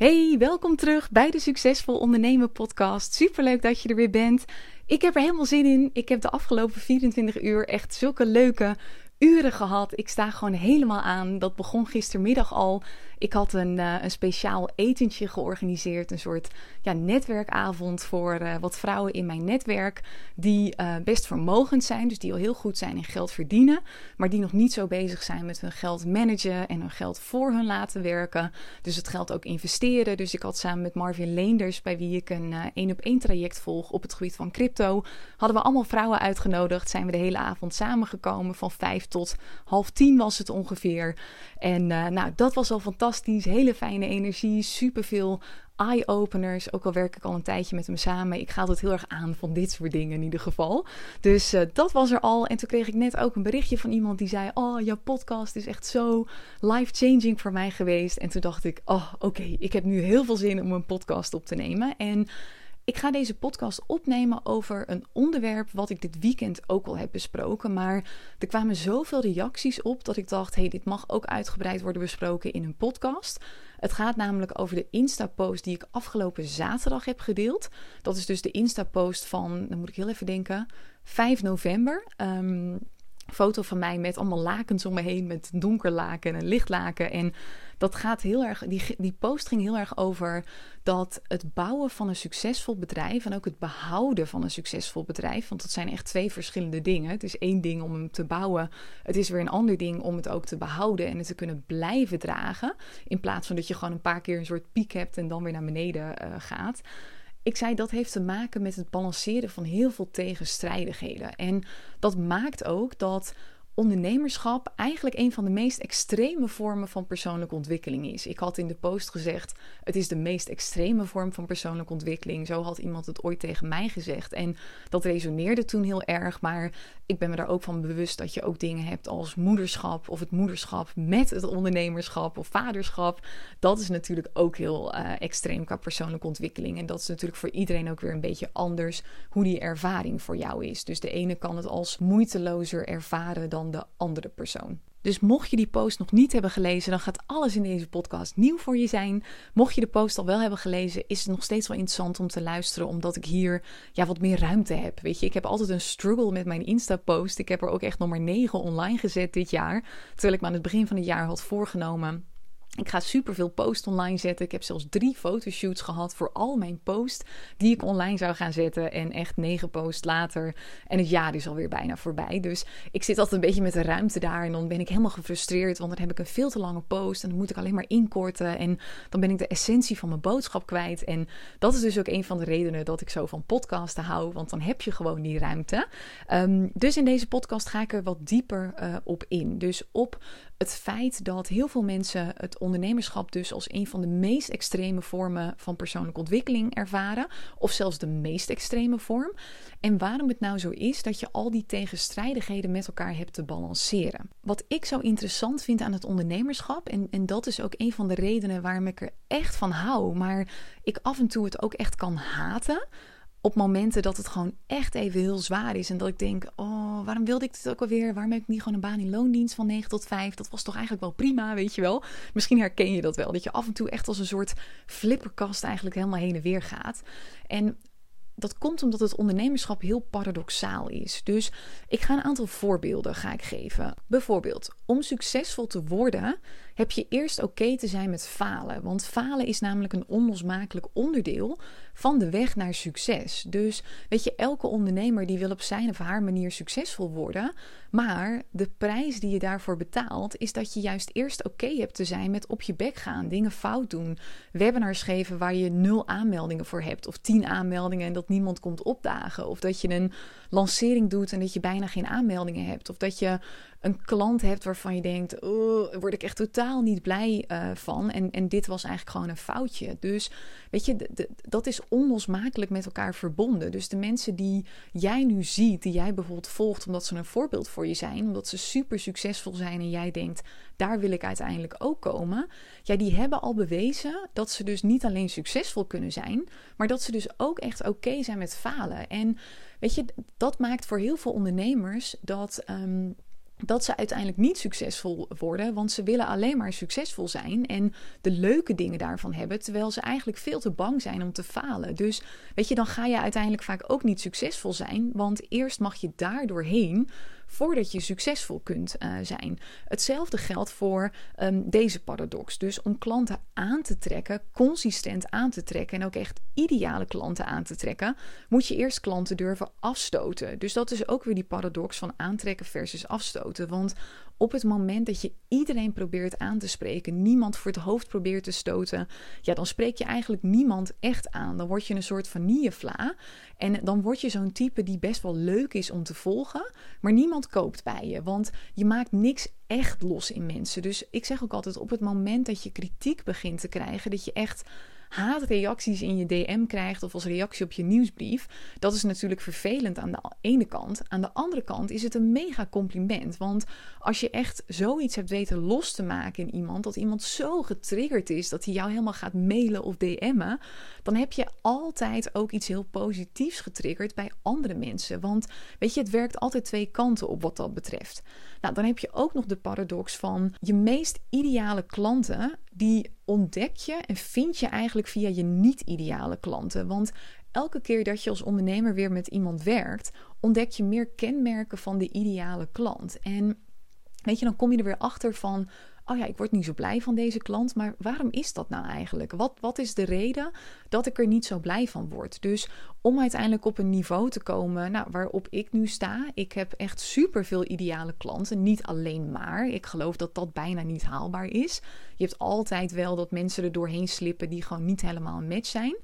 Hey, welkom terug bij de Succesvol Ondernemen podcast. Superleuk dat je er weer bent. Ik heb er helemaal zin in. Ik heb de afgelopen 24 uur echt zulke leuke uren gehad. Ik sta gewoon helemaal aan. Dat begon gistermiddag al. Ik had een, uh, een speciaal etentje georganiseerd. Een soort ja, netwerkavond voor uh, wat vrouwen in mijn netwerk. Die uh, best vermogend zijn. Dus die al heel goed zijn in geld verdienen. Maar die nog niet zo bezig zijn met hun geld managen. En hun geld voor hun laten werken. Dus het geld ook investeren. Dus ik had samen met Marvin Leenders. Bij wie ik een één op één traject volg op het gebied van crypto. Hadden we allemaal vrouwen uitgenodigd. Zijn we de hele avond samengekomen. Van vijf tot half tien was het ongeveer. En nou, dat was al fantastisch fantastisch, hele fijne energie, superveel eye-openers. Ook al werk ik al een tijdje met hem samen. Ik ga altijd heel erg aan van dit soort dingen in ieder geval. Dus uh, dat was er al. En toen kreeg ik net ook een berichtje van iemand die zei: Oh, jouw podcast is echt zo life-changing voor mij geweest. En toen dacht ik: Oh, oké, ik heb nu heel veel zin om een podcast op te nemen. En ik ga deze podcast opnemen over een onderwerp wat ik dit weekend ook al heb besproken. Maar er kwamen zoveel reacties op dat ik dacht: hey, dit mag ook uitgebreid worden besproken in een podcast. Het gaat namelijk over de Insta-post die ik afgelopen zaterdag heb gedeeld. Dat is dus de Insta-post van, dan moet ik heel even denken, 5 november. Um, foto van mij met allemaal lakens om me heen, met donker laken en lichtlaken. En dat gaat heel erg, die, die post ging heel erg over dat het bouwen van een succesvol bedrijf en ook het behouden van een succesvol bedrijf, want dat zijn echt twee verschillende dingen. Het is één ding om hem te bouwen, het is weer een ander ding om het ook te behouden en het te kunnen blijven dragen, in plaats van dat je gewoon een paar keer een soort piek hebt en dan weer naar beneden uh, gaat. Ik zei dat heeft te maken met het balanceren van heel veel tegenstrijdigheden. En dat maakt ook dat ondernemerschap eigenlijk een van de meest extreme vormen van persoonlijke ontwikkeling is. Ik had in de post gezegd: het is de meest extreme vorm van persoonlijke ontwikkeling. Zo had iemand het ooit tegen mij gezegd. En dat resoneerde toen heel erg. Maar ik ben me daar ook van bewust dat je ook dingen hebt als moederschap of het moederschap met het ondernemerschap of vaderschap. Dat is natuurlijk ook heel uh, extreem qua persoonlijke ontwikkeling. En dat is natuurlijk voor iedereen ook weer een beetje anders hoe die ervaring voor jou is. Dus de ene kan het als moeitelozer ervaren dan de andere persoon. Dus mocht je die post nog niet hebben gelezen, dan gaat alles in deze podcast nieuw voor je zijn. Mocht je de post al wel hebben gelezen, is het nog steeds wel interessant om te luisteren, omdat ik hier ja, wat meer ruimte heb. Weet je, ik heb altijd een struggle met mijn Insta-post. Ik heb er ook echt nog maar 9 online gezet dit jaar. Terwijl ik me aan het begin van het jaar had voorgenomen ik ga superveel posts online zetten. Ik heb zelfs drie fotoshoots gehad voor al mijn posts die ik online zou gaan zetten. En echt negen posts later. En het jaar is alweer bijna voorbij. Dus ik zit altijd een beetje met de ruimte daar. En dan ben ik helemaal gefrustreerd. Want dan heb ik een veel te lange post. En dan moet ik alleen maar inkorten. En dan ben ik de essentie van mijn boodschap kwijt. En dat is dus ook een van de redenen dat ik zo van podcasten hou. Want dan heb je gewoon die ruimte. Um, dus in deze podcast ga ik er wat dieper uh, op in. Dus op het feit dat heel veel mensen het ondernemerschap dus als een van de meest extreme vormen van persoonlijke ontwikkeling ervaren, of zelfs de meest extreme vorm. En waarom het nou zo is dat je al die tegenstrijdigheden met elkaar hebt te balanceren. Wat ik zo interessant vind aan het ondernemerschap, en, en dat is ook een van de redenen waarom ik er echt van hou, maar ik af en toe het ook echt kan haten op momenten dat het gewoon echt even heel zwaar is. En dat ik denk, oh, waarom wilde ik dit ook alweer? Waarom heb ik niet gewoon een baan in loondienst van 9 tot 5? Dat was toch eigenlijk wel prima, weet je wel? Misschien herken je dat wel. Dat je af en toe echt als een soort flipperkast eigenlijk helemaal heen en weer gaat. En dat komt omdat het ondernemerschap heel paradoxaal is. Dus ik ga een aantal voorbeelden ga ik geven. Bijvoorbeeld, om succesvol te worden heb je eerst oké te zijn met falen. Want falen is namelijk een onlosmakelijk onderdeel van de weg naar succes. Dus weet je, elke ondernemer die wil op zijn of haar manier succesvol worden. Maar de prijs die je daarvoor betaalt, is dat je juist eerst oké hebt te zijn met op je bek gaan, dingen fout doen, webinars geven waar je nul aanmeldingen voor hebt, of tien aanmeldingen en dat niemand komt opdagen, of dat je een lancering doet en dat je bijna geen aanmeldingen hebt, of dat je een klant hebt waarvan je denkt: oh, word ik echt totaal niet blij uh, van. En, en dit was eigenlijk gewoon een foutje. Dus weet je, dat is onlosmakelijk met elkaar verbonden. Dus de mensen die jij nu ziet, die jij bijvoorbeeld volgt omdat ze een voorbeeld voor je zijn, omdat ze super succesvol zijn en jij denkt: daar wil ik uiteindelijk ook komen. Ja, die hebben al bewezen dat ze dus niet alleen succesvol kunnen zijn, maar dat ze dus ook echt oké zijn met falen. En weet je, dat maakt voor heel veel ondernemers dat. Um, dat ze uiteindelijk niet succesvol worden, want ze willen alleen maar succesvol zijn en de leuke dingen daarvan hebben, terwijl ze eigenlijk veel te bang zijn om te falen. Dus weet je, dan ga je uiteindelijk vaak ook niet succesvol zijn, want eerst mag je daar doorheen voordat je succesvol kunt uh, zijn. Hetzelfde geldt voor um, deze paradox. Dus om klanten aan te trekken, consistent aan te trekken en ook echt ideale klanten aan te trekken, moet je eerst klanten durven afstoten. Dus dat is ook weer die paradox van aantrekken versus afstoten. Want op het moment dat je iedereen probeert aan te spreken, niemand voor het hoofd probeert te stoten, ja, dan spreek je eigenlijk niemand echt aan. Dan word je een soort vanillevla. En dan word je zo'n type die best wel leuk is om te volgen, maar niemand koopt bij je. Want je maakt niks echt los in mensen. Dus ik zeg ook altijd: op het moment dat je kritiek begint te krijgen, dat je echt haatreacties in je DM krijgt of als reactie op je nieuwsbrief, dat is natuurlijk vervelend aan de ene kant. Aan de andere kant is het een mega compliment. Want als je echt zoiets hebt weten los te maken in iemand, dat iemand zo getriggerd is dat hij jou helemaal gaat mailen of DM'en, dan heb je altijd ook iets heel positiefs getriggerd bij andere mensen. Want weet je, het werkt altijd twee kanten op wat dat betreft. Nou, dan heb je ook nog de paradox van je meest ideale klanten, die ontdek je en vind je eigenlijk via je niet-ideale klanten. Want elke keer dat je als ondernemer weer met iemand werkt, ontdek je meer kenmerken van de ideale klant. En weet je, dan kom je er weer achter van oh ja, ik word niet zo blij van deze klant, maar waarom is dat nou eigenlijk? Wat, wat is de reden dat ik er niet zo blij van word? Dus om uiteindelijk op een niveau te komen nou, waarop ik nu sta, ik heb echt super veel ideale klanten, niet alleen maar. Ik geloof dat dat bijna niet haalbaar is. Je hebt altijd wel dat mensen er doorheen slippen die gewoon niet helemaal een match zijn.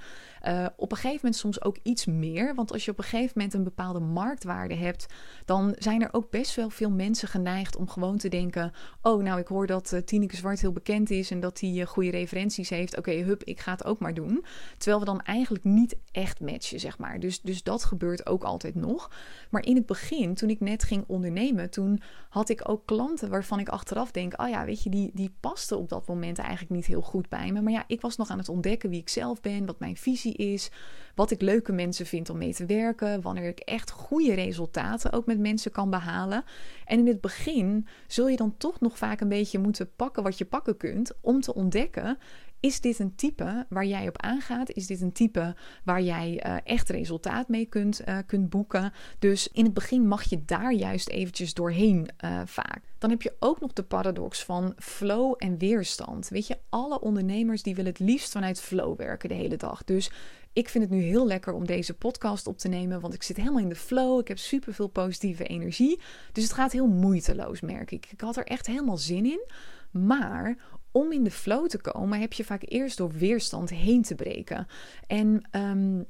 Uh, op een gegeven moment soms ook iets meer. Want als je op een gegeven moment een bepaalde marktwaarde hebt, dan zijn er ook best wel veel mensen geneigd om gewoon te denken: Oh, nou, ik hoor dat uh, Tineke Zwart heel bekend is en dat hij uh, goede referenties heeft. Oké, hup, ik ga het ook maar doen. Terwijl we dan eigenlijk niet echt matchen, zeg maar. Dus, dus dat gebeurt ook altijd nog. Maar in het begin, toen ik net ging ondernemen, toen had ik ook klanten waarvan ik achteraf denk: Oh ja, weet je, die, die pasten op dat moment eigenlijk niet heel goed bij me. Maar ja, ik was nog aan het ontdekken wie ik zelf ben, wat mijn visie is, wat ik leuke mensen vind om mee te werken, wanneer ik echt goede resultaten ook met mensen kan behalen. En in het begin zul je dan toch nog vaak een beetje moeten pakken wat je pakken kunt om te ontdekken is dit een type waar jij op aangaat? Is dit een type waar jij uh, echt resultaat mee kunt, uh, kunt boeken? Dus in het begin mag je daar juist eventjes doorheen uh, vaak. Dan heb je ook nog de paradox van flow en weerstand. Weet je, alle ondernemers die willen het liefst vanuit flow werken de hele dag. Dus ik vind het nu heel lekker om deze podcast op te nemen, want ik zit helemaal in de flow. Ik heb super veel positieve energie. Dus het gaat heel moeiteloos, merk ik. Ik had er echt helemaal zin in. Maar om in de flow te komen, heb je vaak eerst door weerstand heen te breken. En um,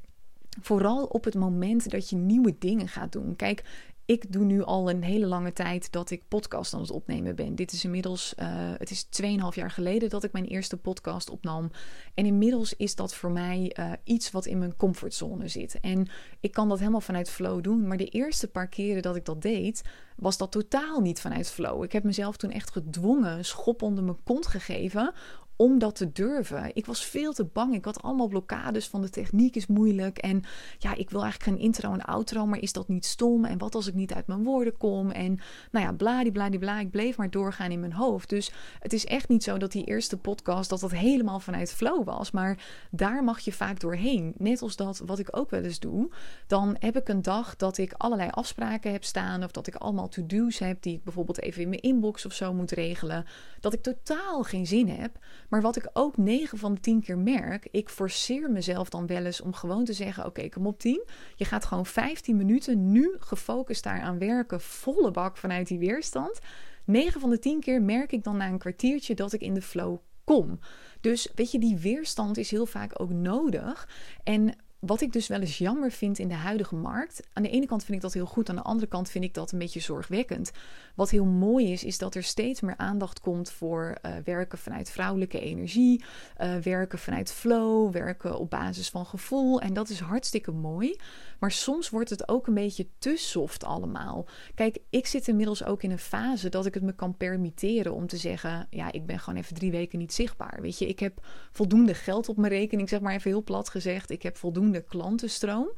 vooral op het moment dat je nieuwe dingen gaat doen. Kijk, ik doe nu al een hele lange tijd dat ik podcast aan het opnemen ben. Dit is inmiddels, uh, het is 2,5 jaar geleden dat ik mijn eerste podcast opnam. En inmiddels is dat voor mij uh, iets wat in mijn comfortzone zit. En ik kan dat helemaal vanuit flow doen. Maar de eerste paar keren dat ik dat deed, was dat totaal niet vanuit flow. Ik heb mezelf toen echt gedwongen, schop onder mijn kont gegeven om dat te durven. Ik was veel te bang. Ik had allemaal blokkades van de techniek is moeilijk. En ja, ik wil eigenlijk geen intro en outro, maar is dat niet stom? En wat als ik niet uit mijn woorden kom? En nou ja, bladibladibla. Ik bleef maar doorgaan in mijn hoofd. Dus het is echt niet zo dat die eerste podcast, dat dat helemaal vanuit flow was. Maar daar mag je vaak doorheen. Net als dat wat ik ook wel eens doe. Dan heb ik een dag dat ik allerlei afspraken heb staan. Of dat ik allemaal to-do's heb die ik bijvoorbeeld even in mijn inbox of zo moet regelen. Dat ik totaal geen zin heb. Maar wat ik ook 9 van de 10 keer merk, ik forceer mezelf dan wel eens om gewoon te zeggen: Oké, kom op 10. Je gaat gewoon 15 minuten nu gefocust daaraan werken, volle bak vanuit die weerstand. 9 van de 10 keer merk ik dan na een kwartiertje dat ik in de flow kom. Dus weet je, die weerstand is heel vaak ook nodig. En wat ik dus wel eens jammer vind in de huidige markt. Aan de ene kant vind ik dat heel goed, aan de andere kant vind ik dat een beetje zorgwekkend. Wat heel mooi is, is dat er steeds meer aandacht komt voor uh, werken vanuit vrouwelijke energie, uh, werken vanuit flow, werken op basis van gevoel. En dat is hartstikke mooi. Maar soms wordt het ook een beetje te soft allemaal. Kijk, ik zit inmiddels ook in een fase dat ik het me kan permitteren om te zeggen: ja, ik ben gewoon even drie weken niet zichtbaar. Weet je, ik heb voldoende geld op mijn rekening, zeg maar even heel plat gezegd. Ik heb voldoende voldoende klantenstroom.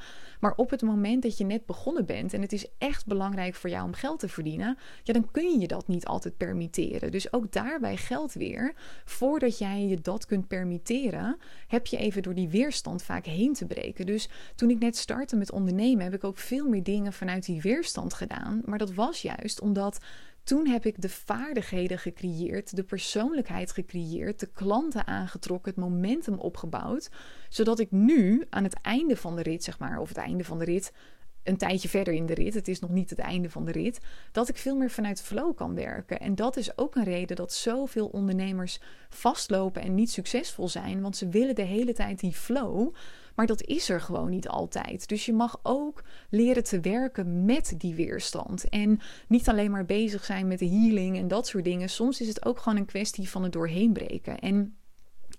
Maar op het moment dat je net begonnen bent en het is echt belangrijk voor jou om geld te verdienen, ja, dan kun je dat niet altijd permitteren. Dus ook daarbij geldt weer, voordat jij je dat kunt permitteren, heb je even door die weerstand vaak heen te breken. Dus toen ik net startte met ondernemen, heb ik ook veel meer dingen vanuit die weerstand gedaan. Maar dat was juist omdat toen heb ik de vaardigheden gecreëerd, de persoonlijkheid gecreëerd, de klanten aangetrokken, het momentum opgebouwd, zodat ik nu aan het einde van de rit, zeg maar, of het einde van de rit, een tijdje verder in de rit, het is nog niet het einde van de rit, dat ik veel meer vanuit flow kan werken. En dat is ook een reden dat zoveel ondernemers vastlopen en niet succesvol zijn, want ze willen de hele tijd die flow. Maar dat is er gewoon niet altijd. Dus je mag ook leren te werken met die weerstand. En niet alleen maar bezig zijn met de healing en dat soort dingen. Soms is het ook gewoon een kwestie van het doorheen breken. En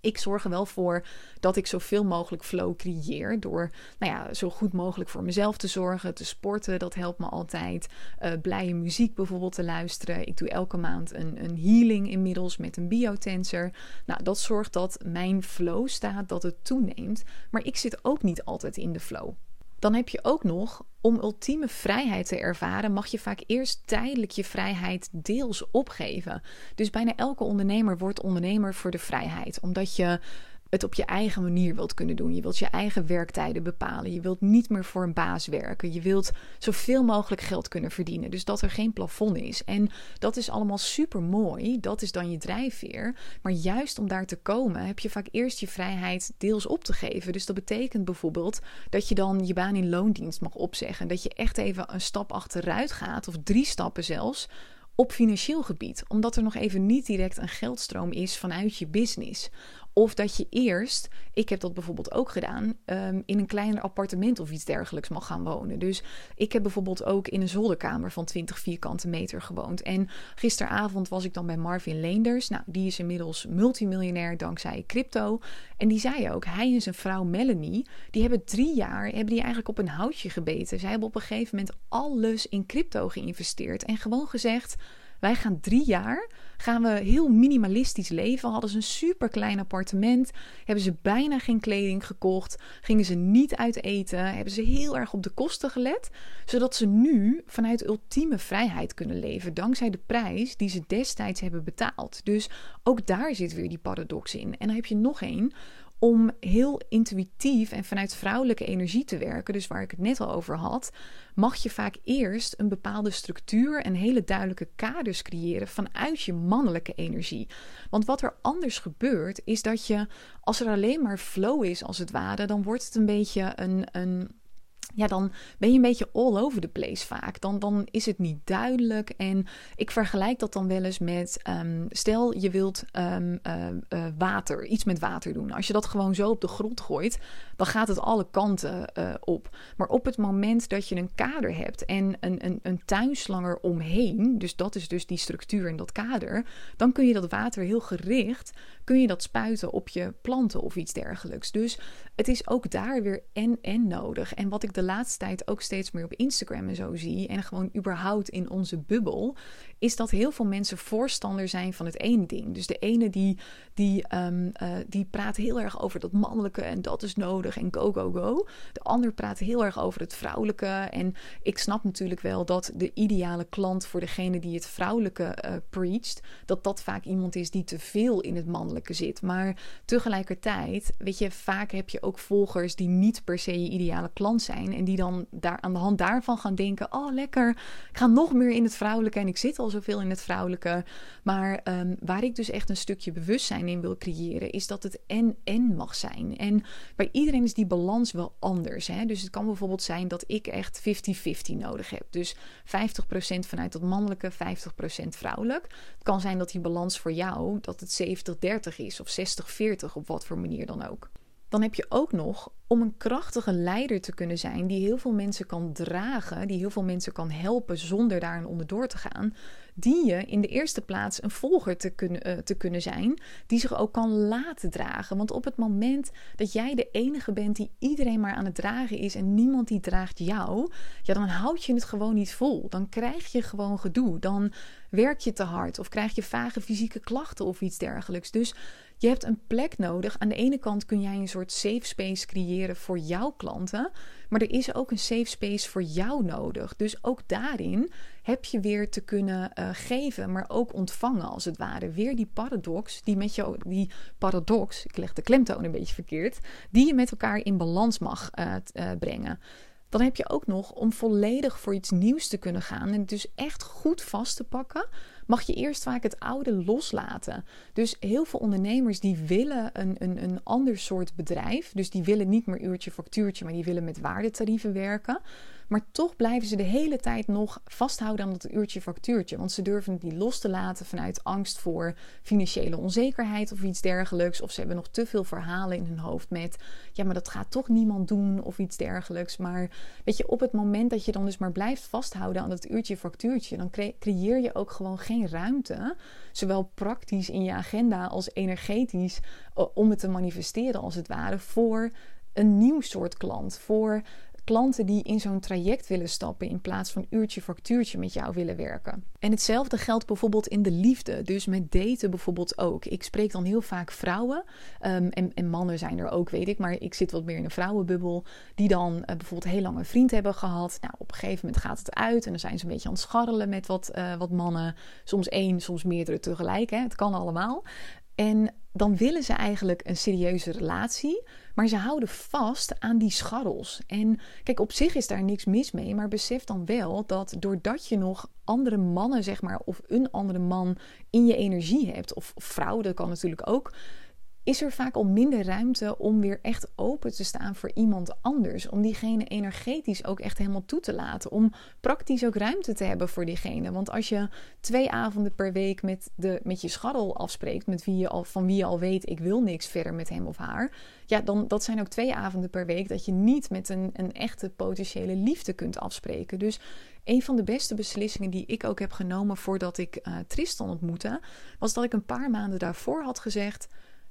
ik zorg er wel voor dat ik zoveel mogelijk flow creëer. Door nou ja, zo goed mogelijk voor mezelf te zorgen, te sporten. Dat helpt me altijd. Uh, blije muziek bijvoorbeeld te luisteren. Ik doe elke maand een, een healing inmiddels met een biotensor. Nou, dat zorgt dat mijn flow staat, dat het toeneemt. Maar ik zit ook niet altijd in de flow. Dan heb je ook nog, om ultieme vrijheid te ervaren, mag je vaak eerst tijdelijk je vrijheid deels opgeven. Dus bijna elke ondernemer wordt ondernemer voor de vrijheid, omdat je het op je eigen manier wilt kunnen doen. Je wilt je eigen werktijden bepalen. Je wilt niet meer voor een baas werken. Je wilt zoveel mogelijk geld kunnen verdienen. Dus dat er geen plafond is. En dat is allemaal super mooi. Dat is dan je drijfveer. Maar juist om daar te komen heb je vaak eerst je vrijheid deels op te geven. Dus dat betekent bijvoorbeeld dat je dan je baan in loondienst mag opzeggen. Dat je echt even een stap achteruit gaat, of drie stappen zelfs op financieel gebied, omdat er nog even niet direct een geldstroom is vanuit je business. Of dat je eerst, ik heb dat bijvoorbeeld ook gedaan, um, in een kleiner appartement of iets dergelijks mag gaan wonen. Dus ik heb bijvoorbeeld ook in een zolderkamer van 20 vierkante meter gewoond. En gisteravond was ik dan bij Marvin Leenders. Nou, die is inmiddels multimiljonair dankzij crypto. En die zei ook, hij en zijn vrouw Melanie, die hebben drie jaar, hebben die eigenlijk op een houtje gebeten. Zij hebben op een gegeven moment alles in crypto geïnvesteerd en gewoon gezegd wij gaan drie jaar, gaan we heel minimalistisch leven. Hadden ze een super klein appartement, hebben ze bijna geen kleding gekocht, gingen ze niet uit eten, hebben ze heel erg op de kosten gelet, zodat ze nu vanuit ultieme vrijheid kunnen leven, dankzij de prijs die ze destijds hebben betaald. Dus ook daar zit weer die paradox in. En dan heb je nog één om heel intuïtief en vanuit vrouwelijke energie te werken, dus waar ik het net al over had, mag je vaak eerst een bepaalde structuur en hele duidelijke kaders creëren vanuit je mannelijke energie. Want wat er anders gebeurt, is dat je, als er alleen maar flow is als het ware, dan wordt het een beetje een, een ja, dan ben je een beetje all over the place vaak. Dan, dan is het niet duidelijk. En ik vergelijk dat dan wel eens met: um, stel je wilt um, uh, uh, water, iets met water doen. Als je dat gewoon zo op de grond gooit, dan gaat het alle kanten uh, op. Maar op het moment dat je een kader hebt en een, een, een tuinslanger omheen, dus dat is dus die structuur en dat kader, dan kun je dat water heel gericht kun je dat spuiten op je planten of iets dergelijks. Dus het is ook daar weer en en nodig. En wat ik de laatste tijd ook steeds meer op Instagram en zo zie, en gewoon überhaupt in onze bubbel, is dat heel veel mensen voorstander zijn van het ene ding. Dus de ene die, die, um, uh, die praat heel erg over dat mannelijke en dat is nodig en go, go, go. De ander praat heel erg over het vrouwelijke. En ik snap natuurlijk wel dat de ideale klant voor degene die het vrouwelijke uh, preacht, dat dat vaak iemand is die te veel in het mannelijke zit. Maar tegelijkertijd, weet je, vaak heb je ook volgers die niet per se je ideale klant zijn en die dan daar aan de hand daarvan gaan denken: oh lekker, ik ga nog meer in het vrouwelijke en ik zit al zoveel in het vrouwelijke. Maar um, waar ik dus echt een stukje bewustzijn in wil creëren, is dat het en-en mag zijn. En bij iedereen is die balans wel anders. Hè? Dus het kan bijvoorbeeld zijn dat ik echt 50-50 nodig heb. Dus 50% vanuit dat mannelijke, 50% vrouwelijk. Het kan zijn dat die balans voor jou, dat het 70-30 is of 60-40 op wat voor manier dan ook. Dan heb je ook nog om een krachtige leider te kunnen zijn die heel veel mensen kan dragen, die heel veel mensen kan helpen zonder daar onder door te gaan, die je in de eerste plaats een volger te kunnen, uh, te kunnen zijn, die zich ook kan laten dragen. Want op het moment dat jij de enige bent die iedereen maar aan het dragen is en niemand die draagt jou, ja, dan houd je het gewoon niet vol. Dan krijg je gewoon gedoe. Dan werk je te hard of krijg je vage fysieke klachten of iets dergelijks. Dus je hebt een plek nodig. Aan de ene kant kun jij een soort safe space creëren voor jouw klanten. Maar er is ook een safe space voor jou nodig. Dus ook daarin heb je weer te kunnen uh, geven, maar ook ontvangen als het ware. Weer die paradox, die met jou, die paradox, ik leg de klemtoon een beetje verkeerd, die je met elkaar in balans mag uh, uh, brengen. Dan heb je ook nog om volledig voor iets nieuws te kunnen gaan en het dus echt goed vast te pakken, mag je eerst vaak het oude loslaten. Dus heel veel ondernemers die willen een, een, een ander soort bedrijf. Dus die willen niet meer uurtje factuurtje, maar die willen met waardetarieven werken. Maar toch blijven ze de hele tijd nog vasthouden aan dat uurtje factuurtje. Want ze durven het niet los te laten vanuit angst voor financiële onzekerheid of iets dergelijks. Of ze hebben nog te veel verhalen in hun hoofd met: ja, maar dat gaat toch niemand doen of iets dergelijks. Maar weet je, op het moment dat je dan dus maar blijft vasthouden aan dat uurtje factuurtje, dan creëer je ook gewoon geen ruimte. Zowel praktisch in je agenda als energetisch eh, om het te manifesteren als het ware voor een nieuw soort klant. Voor klanten die in zo'n traject willen stappen in plaats van uurtje factuurtje met jou willen werken. En hetzelfde geldt bijvoorbeeld in de liefde, dus met daten bijvoorbeeld ook. Ik spreek dan heel vaak vrouwen um, en, en, mannen zijn er ook, weet ik, maar ik zit wat meer in een vrouwenbubbel, die dan uh, bijvoorbeeld heel lang een vriend hebben gehad. Nou, op een gegeven moment gaat het uit en dan zijn ze een beetje aan het scharrelen met wat, uh, wat mannen, soms één, soms meerdere tegelijk. Hè? Het kan allemaal. En dan willen ze eigenlijk een serieuze relatie, maar ze houden vast aan die scharrels. En kijk, op zich is daar niks mis mee, maar besef dan wel dat doordat je nog andere mannen, zeg maar, of een andere man in je energie hebt, of, of vrouw, dat kan natuurlijk ook, is er vaak al minder ruimte om weer echt open te staan voor iemand anders. Om diegene energetisch ook echt helemaal toe te laten. Om praktisch ook ruimte te hebben voor diegene. Want als je twee avonden per week met, de, met je scharrel afspreekt, met wie je al, van wie je al weet, ik wil niks verder met hem of haar. Ja, dan dat zijn ook twee avonden per week dat je niet met een, een echte potentiële liefde kunt afspreken. Dus een van de beste beslissingen die ik ook heb genomen voordat ik uh, Tristan ontmoette, was dat ik een paar maanden daarvoor had gezegd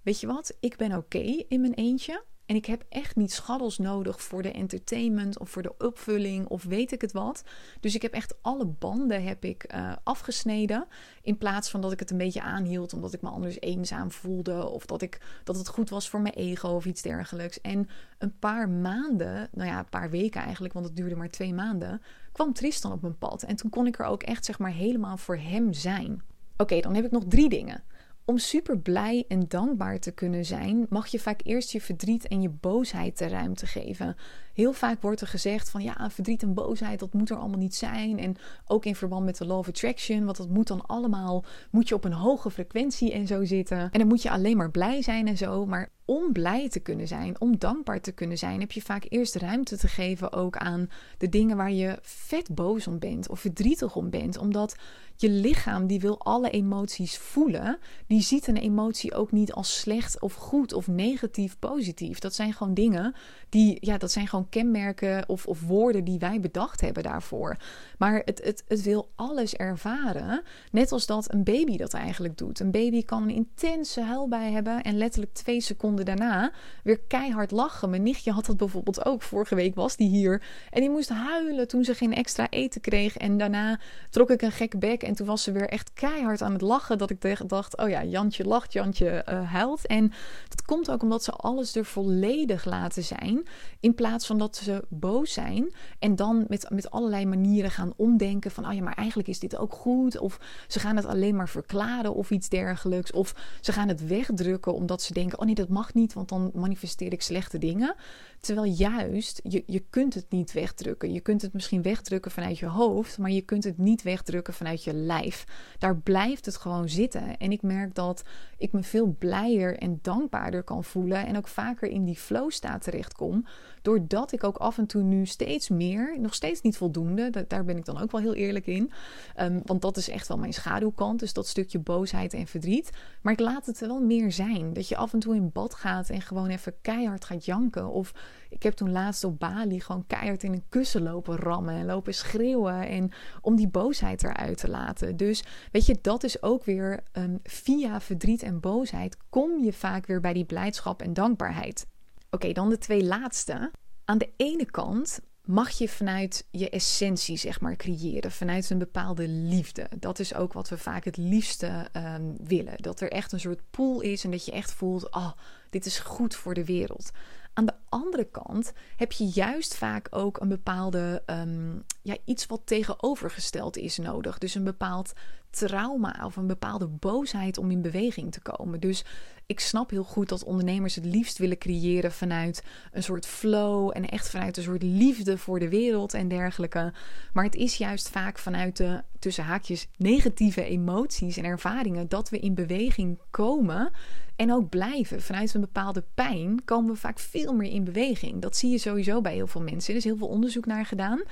weet je wat, ik ben oké in mijn eentje. En ik heb echt niet schaddels nodig voor de entertainment of voor de opvulling of weet ik het wat. Dus ik heb echt alle banden heb ik, uh, afgesneden. In plaats van dat ik het een beetje aanhield omdat ik me anders eenzaam voelde. Of dat, ik, dat het goed was voor mijn ego of iets dergelijks. En een paar maanden, nou ja, een paar weken eigenlijk, want het duurde maar twee maanden, kwam Tristan op mijn pad. En toen kon ik er ook echt zeg maar helemaal voor hem zijn. Oké, dan heb ik nog drie dingen. Om super blij en dankbaar te kunnen zijn, mag je vaak eerst je verdriet en je boosheid de ruimte geven. Heel vaak wordt er gezegd van ja, verdriet en boosheid, dat moet er allemaal niet zijn. En ook in verband met de law of attraction, want dat moet dan allemaal, moet je op een hoge frequentie en zo zitten. En dan moet je alleen maar blij zijn en zo. Maar om blij te kunnen zijn, om dankbaar te kunnen zijn, heb je vaak eerst ruimte te geven ook aan de dingen waar je vet boos om bent of verdrietig om bent. Omdat je lichaam die wil alle emoties voelen. Die ziet een emotie ook niet als slecht of goed of negatief, positief. Dat zijn gewoon dingen die, ja, dat zijn gewoon kenmerken of, of woorden die wij bedacht hebben daarvoor. Maar het, het, het wil alles ervaren. Net als dat een baby dat eigenlijk doet. Een baby kan een intense huilbij hebben en letterlijk twee seconden daarna weer keihard lachen. Mijn nichtje had dat bijvoorbeeld ook. Vorige week was die hier. En die moest huilen toen ze geen extra eten kreeg. En daarna trok ik een gekke bek. En toen was ze weer echt keihard aan het lachen. Dat ik dacht: oh ja, Jantje lacht, Jantje uh, huilt. En dat komt ook omdat ze alles er volledig laten zijn. In plaats van dat ze boos zijn. En dan met, met allerlei manieren gaan omdenken: van oh ja, maar eigenlijk is dit ook goed. Of ze gaan het alleen maar verklaren of iets dergelijks. Of ze gaan het wegdrukken omdat ze denken: oh nee, dat mag niet, want dan manifesteer ik slechte dingen. Terwijl juist, je, je kunt het niet wegdrukken. Je kunt het misschien wegdrukken vanuit je hoofd, maar je kunt het niet wegdrukken vanuit je lijf. Daar blijft het gewoon zitten. En ik merk dat ik me veel blijer en dankbaarder kan voelen en ook vaker in die flow staat terechtkom. Doordat ik ook af en toe nu steeds meer, nog steeds niet voldoende, daar ben ik dan ook wel heel eerlijk in. Um, want dat is echt wel mijn schaduwkant, dus dat stukje boosheid en verdriet. Maar ik laat het wel meer zijn. Dat je af en toe in bad gaat en gewoon even keihard gaat janken. Of ik heb toen laatst op Bali gewoon keihard in een kussen lopen rammen en lopen schreeuwen. En om die boosheid eruit te laten. Dus weet je, dat is ook weer um, via verdriet en boosheid kom je vaak weer bij die blijdschap en dankbaarheid. Oké, dan de twee laatste. Aan de ene kant mag je vanuit je essentie, zeg maar, creëren. Vanuit een bepaalde liefde. Dat is ook wat we vaak het liefste ehm, willen. Dat er echt een soort pool is en dat je echt voelt: oh, dit is goed voor de wereld. Aan de andere kant heb je juist vaak ook een bepaalde, ehm, ja, iets wat tegenovergesteld is nodig. Dus een bepaald trauma of een bepaalde boosheid om in beweging te komen. Dus ik snap heel goed dat ondernemers het liefst willen creëren vanuit een soort flow en echt vanuit een soort liefde voor de wereld en dergelijke. Maar het is juist vaak vanuit de tussen haakjes negatieve emoties en ervaringen dat we in beweging komen en ook blijven. Vanuit een bepaalde pijn komen we vaak veel meer in beweging. Dat zie je sowieso bij heel veel mensen. Er is heel veel onderzoek naar gedaan.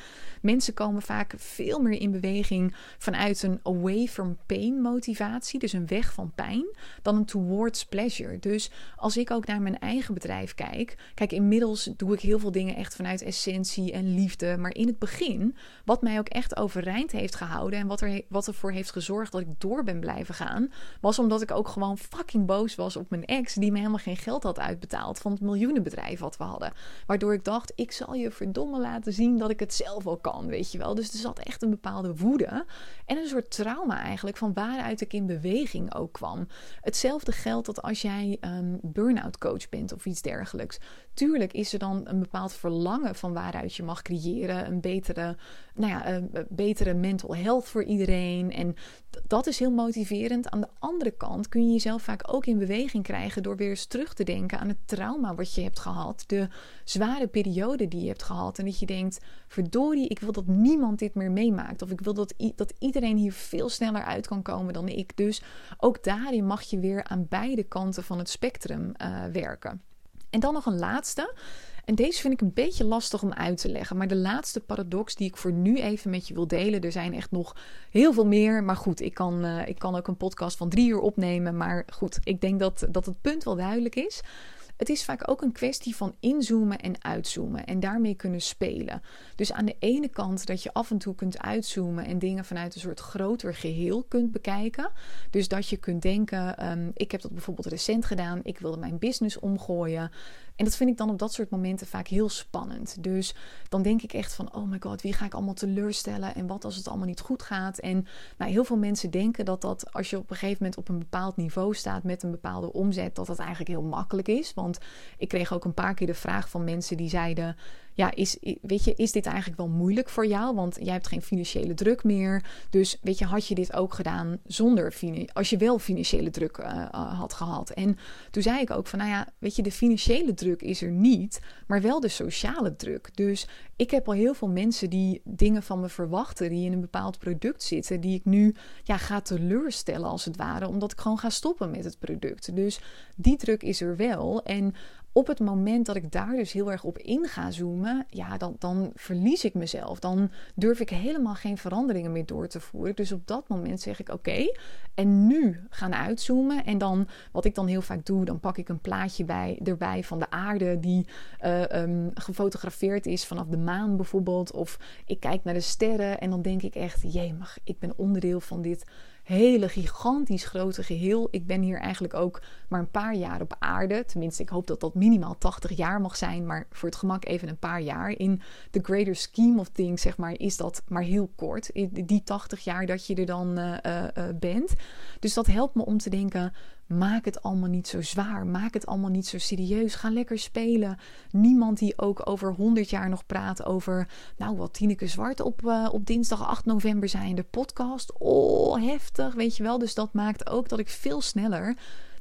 Mensen komen vaak veel meer in beweging vanuit een away from pain motivatie, dus een weg van pijn, dan een towards pleasure. Dus als ik ook naar mijn eigen bedrijf kijk, kijk, inmiddels doe ik heel veel dingen echt vanuit essentie en liefde. Maar in het begin, wat mij ook echt overeind heeft gehouden en wat, er, wat ervoor heeft gezorgd dat ik door ben blijven gaan, was omdat ik ook gewoon fucking boos was op mijn ex, die me helemaal geen geld had uitbetaald van het miljoenenbedrijf wat we hadden. Waardoor ik dacht, ik zal je verdomme laten zien dat ik het zelf al kan, weet je wel. Dus er zat echt een bepaalde woede en een soort trauma eigenlijk van waaruit ik in beweging ook kwam. Hetzelfde geldt dat als jij um, burn-out coach bent of iets dergelijks. Tuurlijk is er dan een bepaald verlangen van waaruit je mag creëren, een betere, nou ja, een betere mental health voor iedereen en dat is heel motiverend. Aan de andere kant kun je jezelf vaak ook in beweging krijgen door weer eens terug te denken aan het trauma wat je hebt gehad, de zware periode die je hebt gehad en dat je denkt, verdorie, ik wil dat niemand dit meer meemaakt of ik wil dat, dat iedereen hier veel sneller uit kan komen dan ik. Dus ook daarin mag je weer aan beide kanten van het spectrum uh, werken. En dan nog een laatste. En deze vind ik een beetje lastig om uit te leggen. Maar de laatste paradox die ik voor nu even met je wil delen. Er zijn echt nog heel veel meer. Maar goed, ik kan, uh, ik kan ook een podcast van drie uur opnemen. Maar goed, ik denk dat, dat het punt wel duidelijk is. Het is vaak ook een kwestie van inzoomen en uitzoomen en daarmee kunnen spelen. Dus aan de ene kant dat je af en toe kunt uitzoomen en dingen vanuit een soort groter geheel kunt bekijken. Dus dat je kunt denken: um, ik heb dat bijvoorbeeld recent gedaan, ik wilde mijn business omgooien. En dat vind ik dan op dat soort momenten vaak heel spannend. Dus dan denk ik echt van: oh my god, wie ga ik allemaal teleurstellen? En wat als het allemaal niet goed gaat? En nou, heel veel mensen denken dat dat als je op een gegeven moment op een bepaald niveau staat met een bepaalde omzet, dat dat eigenlijk heel makkelijk is. Want ik kreeg ook een paar keer de vraag van mensen die zeiden: ja, is, weet je, is dit eigenlijk wel moeilijk voor jou? Want jij hebt geen financiële druk meer. Dus weet je, had je dit ook gedaan zonder als je wel financiële druk uh, had gehad? En toen zei ik ook van, nou ja, weet je, de financiële druk is er niet, maar wel de sociale druk. Dus ik heb al heel veel mensen die dingen van me verwachten, die in een bepaald product zitten, die ik nu ja, ga teleurstellen als het ware, omdat ik gewoon ga stoppen met het product. Dus die druk is er wel. En op het moment dat ik daar dus heel erg op in ga zoomen, ja, dan, dan verlies ik mezelf. Dan durf ik helemaal geen veranderingen meer door te voeren. Dus op dat moment zeg ik oké, en nu gaan uitzoomen. En dan, wat ik dan heel vaak doe, dan pak ik een plaatje bij, erbij van de aarde die uh, um, gefotografeerd is vanaf de maan bijvoorbeeld. Of ik kijk naar de sterren en dan denk ik echt, jee, mag, ik ben onderdeel van dit hele gigantisch grote geheel. Ik ben hier eigenlijk ook maar een paar jaar op aarde. Tenminste, ik hoop dat dat minimaal 80 jaar mag zijn. Maar voor het gemak even een paar jaar. In the greater scheme of things, zeg maar, is dat maar heel kort. Die 80 jaar dat je er dan uh, uh, bent. Dus dat helpt me om te denken Maak het allemaal niet zo zwaar. Maak het allemaal niet zo serieus. Ga lekker spelen. Niemand die ook over 100 jaar nog praat over. Nou, wat Tineke Zwart op, uh, op dinsdag 8 november zijn. De podcast. Oh, heftig. Weet je wel. Dus dat maakt ook dat ik veel sneller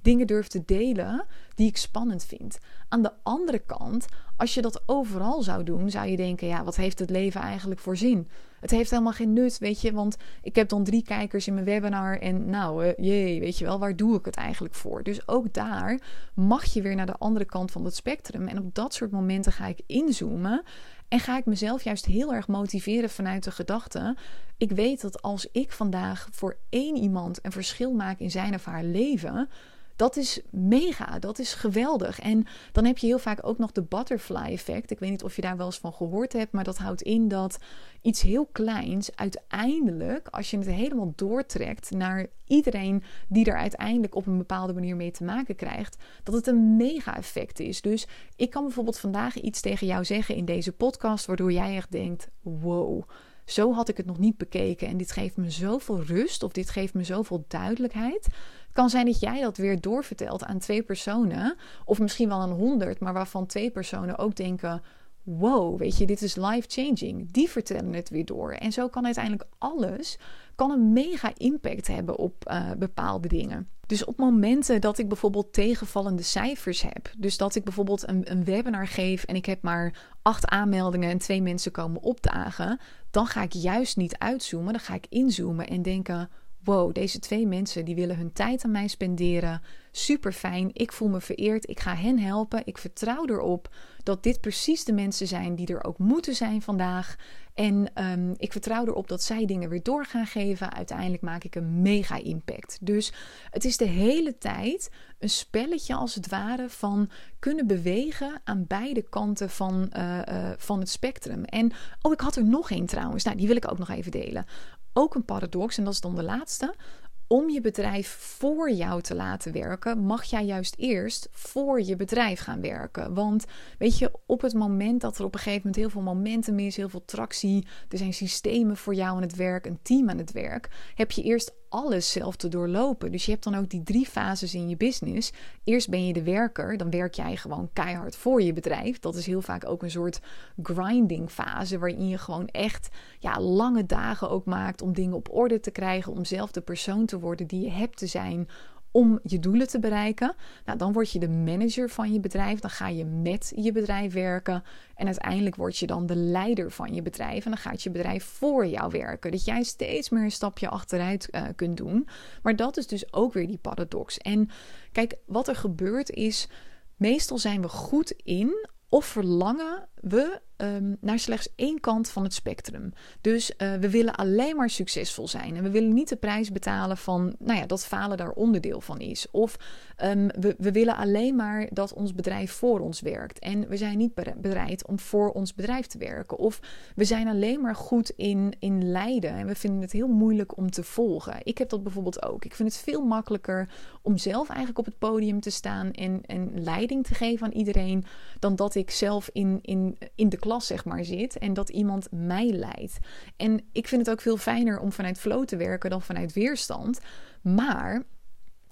dingen durf te delen die ik spannend vind. Aan de andere kant, als je dat overal zou doen, zou je denken: ja, wat heeft het leven eigenlijk voor zin? Het heeft helemaal geen nut, weet je, want ik heb dan drie kijkers in mijn webinar en nou, uh, jee, weet je wel, waar doe ik het eigenlijk voor? Dus ook daar mag je weer naar de andere kant van het spectrum. En op dat soort momenten ga ik inzoomen en ga ik mezelf juist heel erg motiveren vanuit de gedachte: ik weet dat als ik vandaag voor één iemand een verschil maak in zijn of haar leven dat is mega, dat is geweldig. En dan heb je heel vaak ook nog de butterfly effect. Ik weet niet of je daar wel eens van gehoord hebt, maar dat houdt in dat iets heel kleins uiteindelijk, als je het helemaal doortrekt naar iedereen die er uiteindelijk op een bepaalde manier mee te maken krijgt, dat het een mega effect is. Dus ik kan bijvoorbeeld vandaag iets tegen jou zeggen in deze podcast, waardoor jij echt denkt: wow. Zo had ik het nog niet bekeken en dit geeft me zoveel rust of dit geeft me zoveel duidelijkheid kan zijn dat jij dat weer doorvertelt aan twee personen, of misschien wel aan honderd, maar waarvan twee personen ook denken: wow, weet je, dit is life-changing. Die vertellen het weer door. En zo kan uiteindelijk alles kan een mega impact hebben op uh, bepaalde dingen. Dus op momenten dat ik bijvoorbeeld tegenvallende cijfers heb, dus dat ik bijvoorbeeld een, een webinar geef en ik heb maar acht aanmeldingen en twee mensen komen opdagen, dan ga ik juist niet uitzoomen, dan ga ik inzoomen en denken: wow, deze twee mensen die willen hun tijd aan mij spenderen. Super fijn. Ik voel me vereerd. Ik ga hen helpen. Ik vertrouw erop dat dit precies de mensen zijn die er ook moeten zijn vandaag. En um, ik vertrouw erop dat zij dingen weer door gaan geven. Uiteindelijk maak ik een mega impact. Dus het is de hele tijd een spelletje als het ware van kunnen bewegen aan beide kanten van, uh, uh, van het spectrum. En oh, ik had er nog één trouwens. Nou, die wil ik ook nog even delen ook een paradox, en dat is dan de laatste. Om je bedrijf voor jou te laten werken, mag jij juist eerst voor je bedrijf gaan werken. Want weet je, op het moment dat er op een gegeven moment heel veel momentum is, heel veel tractie, er zijn systemen voor jou aan het werk, een team aan het werk, heb je eerst alles zelf te doorlopen. Dus je hebt dan ook die drie fases in je business. Eerst ben je de werker, dan werk jij gewoon keihard voor je bedrijf. Dat is heel vaak ook een soort grinding fase waarin je gewoon echt ja, lange dagen ook maakt om dingen op orde te krijgen, om zelf de persoon te worden die je hebt te zijn om je doelen te bereiken. Nou, dan word je de manager van je bedrijf. Dan ga je met je bedrijf werken. En uiteindelijk word je dan de leider van je bedrijf. En dan gaat je bedrijf voor jou werken. Dat jij steeds meer een stapje achteruit uh, kunt doen. Maar dat is dus ook weer die paradox. En kijk, wat er gebeurt is. Meestal zijn we goed in of verlangen we um, naar slechts één kant van het spectrum. Dus uh, we willen alleen maar succesvol zijn. En we willen niet de prijs betalen van nou ja, dat falen daar onderdeel van is. Of um, we, we willen alleen maar dat ons bedrijf voor ons werkt. En we zijn niet bereid om voor ons bedrijf te werken. Of we zijn alleen maar goed in, in leiden. En we vinden het heel moeilijk om te volgen. Ik heb dat bijvoorbeeld ook. Ik vind het veel makkelijker om zelf eigenlijk op het podium te staan en, en leiding te geven aan iedereen. Dan dat ik zelf in, in, in de klas zeg maar zit en dat iemand mij leidt. En ik vind het ook veel fijner om vanuit flow te werken dan vanuit weerstand. Maar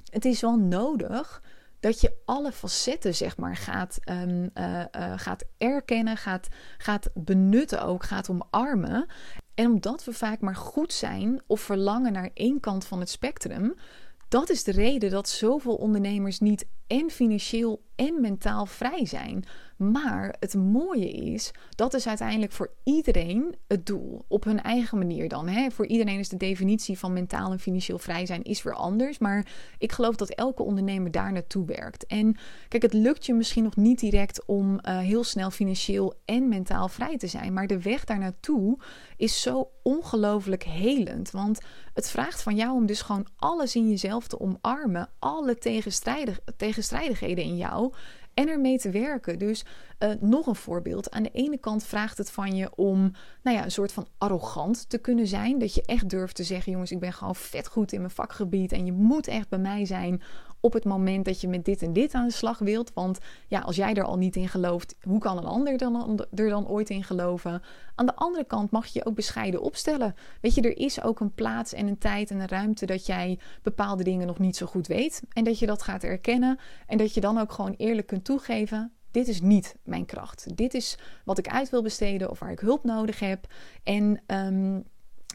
het is wel nodig dat je alle facetten zeg maar gaat, um, uh, uh, gaat erkennen, gaat, gaat benutten ook, gaat omarmen. En omdat we vaak maar goed zijn of verlangen naar één kant van het spectrum, dat is de reden dat zoveel ondernemers niet en financieel en mentaal vrij zijn. Maar het mooie is, dat is uiteindelijk voor iedereen het doel. Op hun eigen manier dan. Hè? Voor iedereen is de definitie van mentaal en financieel vrij zijn is weer anders. Maar ik geloof dat elke ondernemer daar naartoe werkt. En kijk, het lukt je misschien nog niet direct om uh, heel snel financieel en mentaal vrij te zijn. Maar de weg daar naartoe is zo ongelooflijk helend. Want het vraagt van jou om dus gewoon alles in jezelf te omarmen. Alle tegenstrijdig, tegenstrijdigheden in jou en ermee te werken. Dus uh, nog een voorbeeld. Aan de ene kant vraagt het van je om nou ja, een soort van arrogant te kunnen zijn. Dat je echt durft te zeggen: jongens, ik ben gewoon vet goed in mijn vakgebied. En je moet echt bij mij zijn op het moment dat je met dit en dit aan de slag wilt. Want ja, als jij er al niet in gelooft, hoe kan een ander dan, er dan ooit in geloven? Aan de andere kant mag je je ook bescheiden opstellen. Weet je, er is ook een plaats en een tijd en een ruimte dat jij bepaalde dingen nog niet zo goed weet. En dat je dat gaat erkennen. En dat je dan ook gewoon eerlijk kunt toegeven dit is niet mijn kracht. Dit is wat ik uit wil besteden of waar ik hulp nodig heb. En um,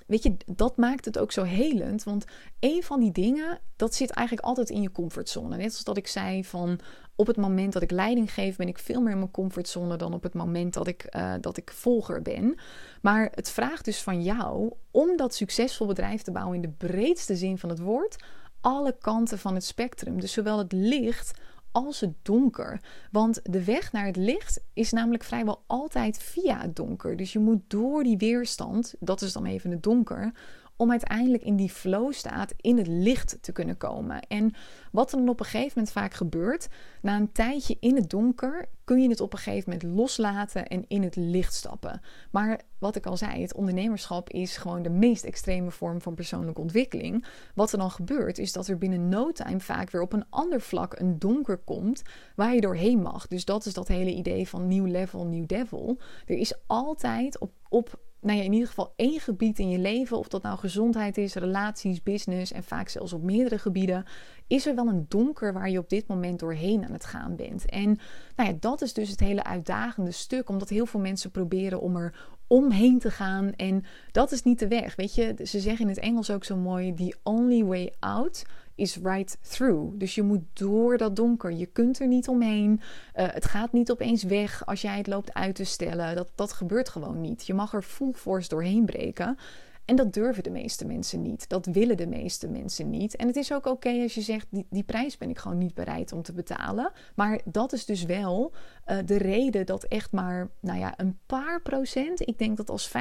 weet je, dat maakt het ook zo helend. Want een van die dingen, dat zit eigenlijk altijd in je comfortzone. Net zoals dat ik zei van op het moment dat ik leiding geef, ben ik veel meer in mijn comfortzone dan op het moment dat ik, uh, dat ik volger ben. Maar het vraagt dus van jou om dat succesvol bedrijf te bouwen in de breedste zin van het woord. Alle kanten van het spectrum. Dus zowel het licht als het donker. Want de weg naar het licht is namelijk vrijwel altijd via het donker. Dus je moet door die weerstand, dat is dan even het donker, om uiteindelijk in die flow staat in het licht te kunnen komen. En wat er dan op een gegeven moment vaak gebeurt, na een tijdje in het donker kun je het op een gegeven moment loslaten en in het licht stappen. Maar wat ik al zei, het ondernemerschap is gewoon de meest extreme vorm van persoonlijke ontwikkeling. Wat er dan gebeurt, is dat er binnen no time vaak weer op een ander vlak een donker komt waar je doorheen mag. Dus dat is dat hele idee van nieuw level, nieuw devil. Er is altijd op, op nou ja, in ieder geval één gebied in je leven, of dat nou gezondheid is, relaties, business en vaak zelfs op meerdere gebieden, is er wel een donker waar je op dit moment doorheen aan het gaan bent. En nou ja, dat is dus het hele uitdagende stuk, omdat heel veel mensen proberen om er omheen te gaan. En dat is niet de weg. Weet je, ze zeggen in het Engels ook zo mooi: the only way out is right through. Dus je moet door dat donker. Je kunt er niet omheen. Uh, het gaat niet opeens weg als jij het loopt uit te stellen. Dat, dat gebeurt gewoon niet. Je mag er full force doorheen breken. En dat durven de meeste mensen niet. Dat willen de meeste mensen niet. En het is ook oké als je zegt: die, die prijs ben ik gewoon niet bereid om te betalen. Maar dat is dus wel uh, de reden dat echt maar, nou ja, een paar procent. Ik denk dat als 5%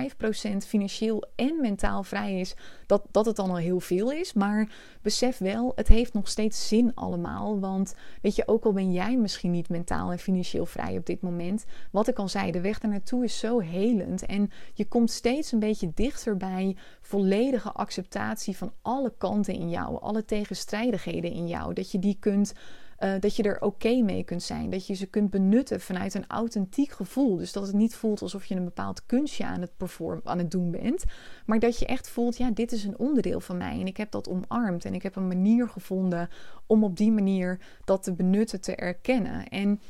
financieel en mentaal vrij is, dat, dat het dan al heel veel is. Maar besef wel, het heeft nog steeds zin allemaal. Want weet je, ook al ben jij misschien niet mentaal en financieel vrij op dit moment. Wat ik al zei, de weg naartoe is zo helend. En je komt steeds een beetje dichterbij volledige acceptatie van alle kanten in jou, alle tegenstrijdigheden in jou. Dat je die kunt. Uh, dat je er oké mee kunt zijn. Dat je ze kunt benutten vanuit een authentiek gevoel. Dus dat het niet voelt alsof je een bepaald kunstje aan het, perform, aan het doen bent. Maar dat je echt voelt, ja, dit is een onderdeel van mij. En ik heb dat omarmd. En ik heb een manier gevonden om op die manier dat te benutten, te erkennen. En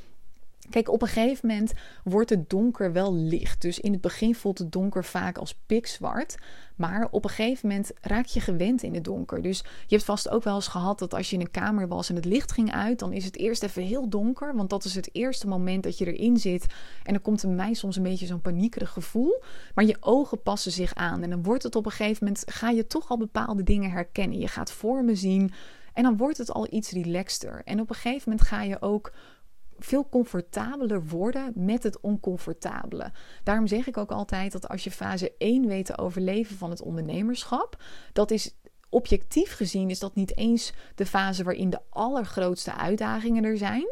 Kijk, op een gegeven moment wordt het donker wel licht. Dus in het begin voelt het donker vaak als pikzwart. Maar op een gegeven moment raak je gewend in het donker. Dus je hebt vast ook wel eens gehad dat als je in een kamer was en het licht ging uit, dan is het eerst even heel donker. Want dat is het eerste moment dat je erin zit. En dan komt er mij soms een beetje zo'n paniekerig gevoel. Maar je ogen passen zich aan. En dan wordt het op een gegeven moment, ga je toch al bepaalde dingen herkennen. Je gaat vormen zien. En dan wordt het al iets relaxter. En op een gegeven moment ga je ook veel comfortabeler worden met het oncomfortabele. Daarom zeg ik ook altijd dat als je fase 1 weet te overleven van het ondernemerschap, dat is objectief gezien is dat niet eens de fase waarin de allergrootste uitdagingen er zijn.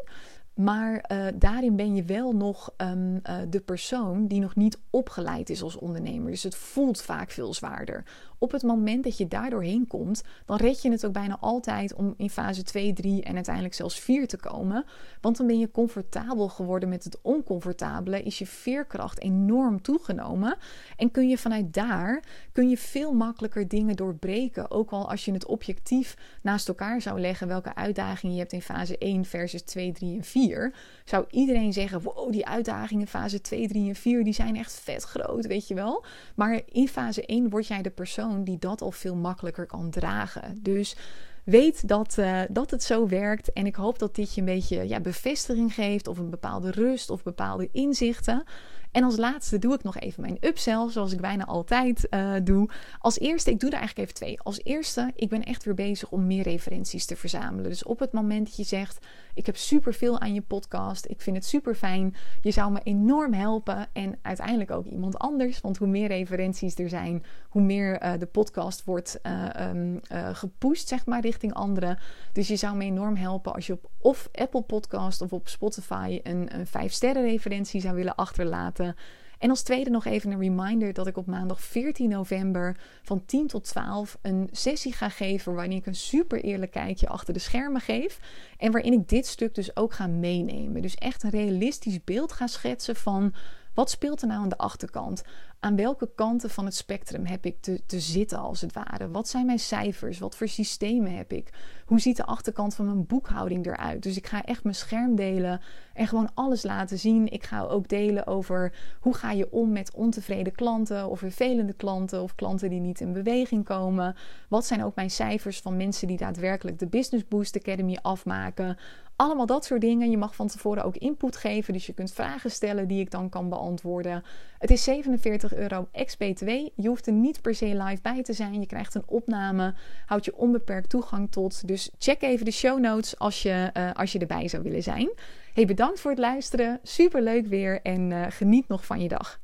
Maar uh, daarin ben je wel nog um, uh, de persoon die nog niet opgeleid is als ondernemer. Dus het voelt vaak veel zwaarder. Op het moment dat je daar doorheen komt, dan red je het ook bijna altijd om in fase 2, 3 en uiteindelijk zelfs 4 te komen. Want dan ben je comfortabel geworden met het oncomfortabele, is je veerkracht enorm toegenomen. En kun je vanuit daar kun je veel makkelijker dingen doorbreken. Ook al als je het objectief naast elkaar zou leggen welke uitdagingen je hebt in fase 1 versus 2, 3 en 4, zou iedereen zeggen: wow, die uitdagingen in fase 2, 3 en 4 die zijn echt vet groot, weet je wel. Maar in fase 1 word jij de persoon die dat al veel makkelijker kan dragen. Dus weet dat, uh, dat het zo werkt. En ik hoop dat dit je een beetje ja, bevestiging geeft, of een bepaalde rust of bepaalde inzichten. En als laatste doe ik nog even mijn upsell, zoals ik bijna altijd uh, doe. Als eerste, ik doe er eigenlijk even twee. Als eerste, ik ben echt weer bezig om meer referenties te verzamelen. Dus op het moment dat je zegt, ik heb super veel aan je podcast, ik vind het super fijn, je zou me enorm helpen en uiteindelijk ook iemand anders. Want hoe meer referenties er zijn, hoe meer uh, de podcast wordt uh, um, gepusht, zeg maar, richting anderen. Dus je zou me enorm helpen als je op of Apple Podcast of op Spotify een, een 5 sterren referentie zou willen achterlaten. En als tweede nog even een reminder dat ik op maandag 14 november van 10 tot 12 een sessie ga geven waarin ik een super eerlijk kijkje achter de schermen geef. En waarin ik dit stuk dus ook ga meenemen. Dus echt een realistisch beeld ga schetsen van wat speelt er nou aan de achterkant? Aan welke kanten van het spectrum heb ik te, te zitten als het ware? Wat zijn mijn cijfers? Wat voor systemen heb ik? Hoe ziet de achterkant van mijn boekhouding eruit? Dus ik ga echt mijn scherm delen en gewoon alles laten zien. Ik ga ook delen over hoe ga je om met ontevreden klanten of vervelende klanten of klanten die niet in beweging komen. Wat zijn ook mijn cijfers van mensen die daadwerkelijk de Business Boost Academy afmaken? Allemaal dat soort dingen. Je mag van tevoren ook input geven. Dus je kunt vragen stellen die ik dan kan beantwoorden. Het is 47 euro ex-BTW. Je hoeft er niet per se live bij te zijn. Je krijgt een opname. Houd je onbeperkt toegang tot. Dus check even de show notes als je, uh, als je erbij zou willen zijn. Hey, bedankt voor het luisteren. Super leuk weer. En uh, geniet nog van je dag.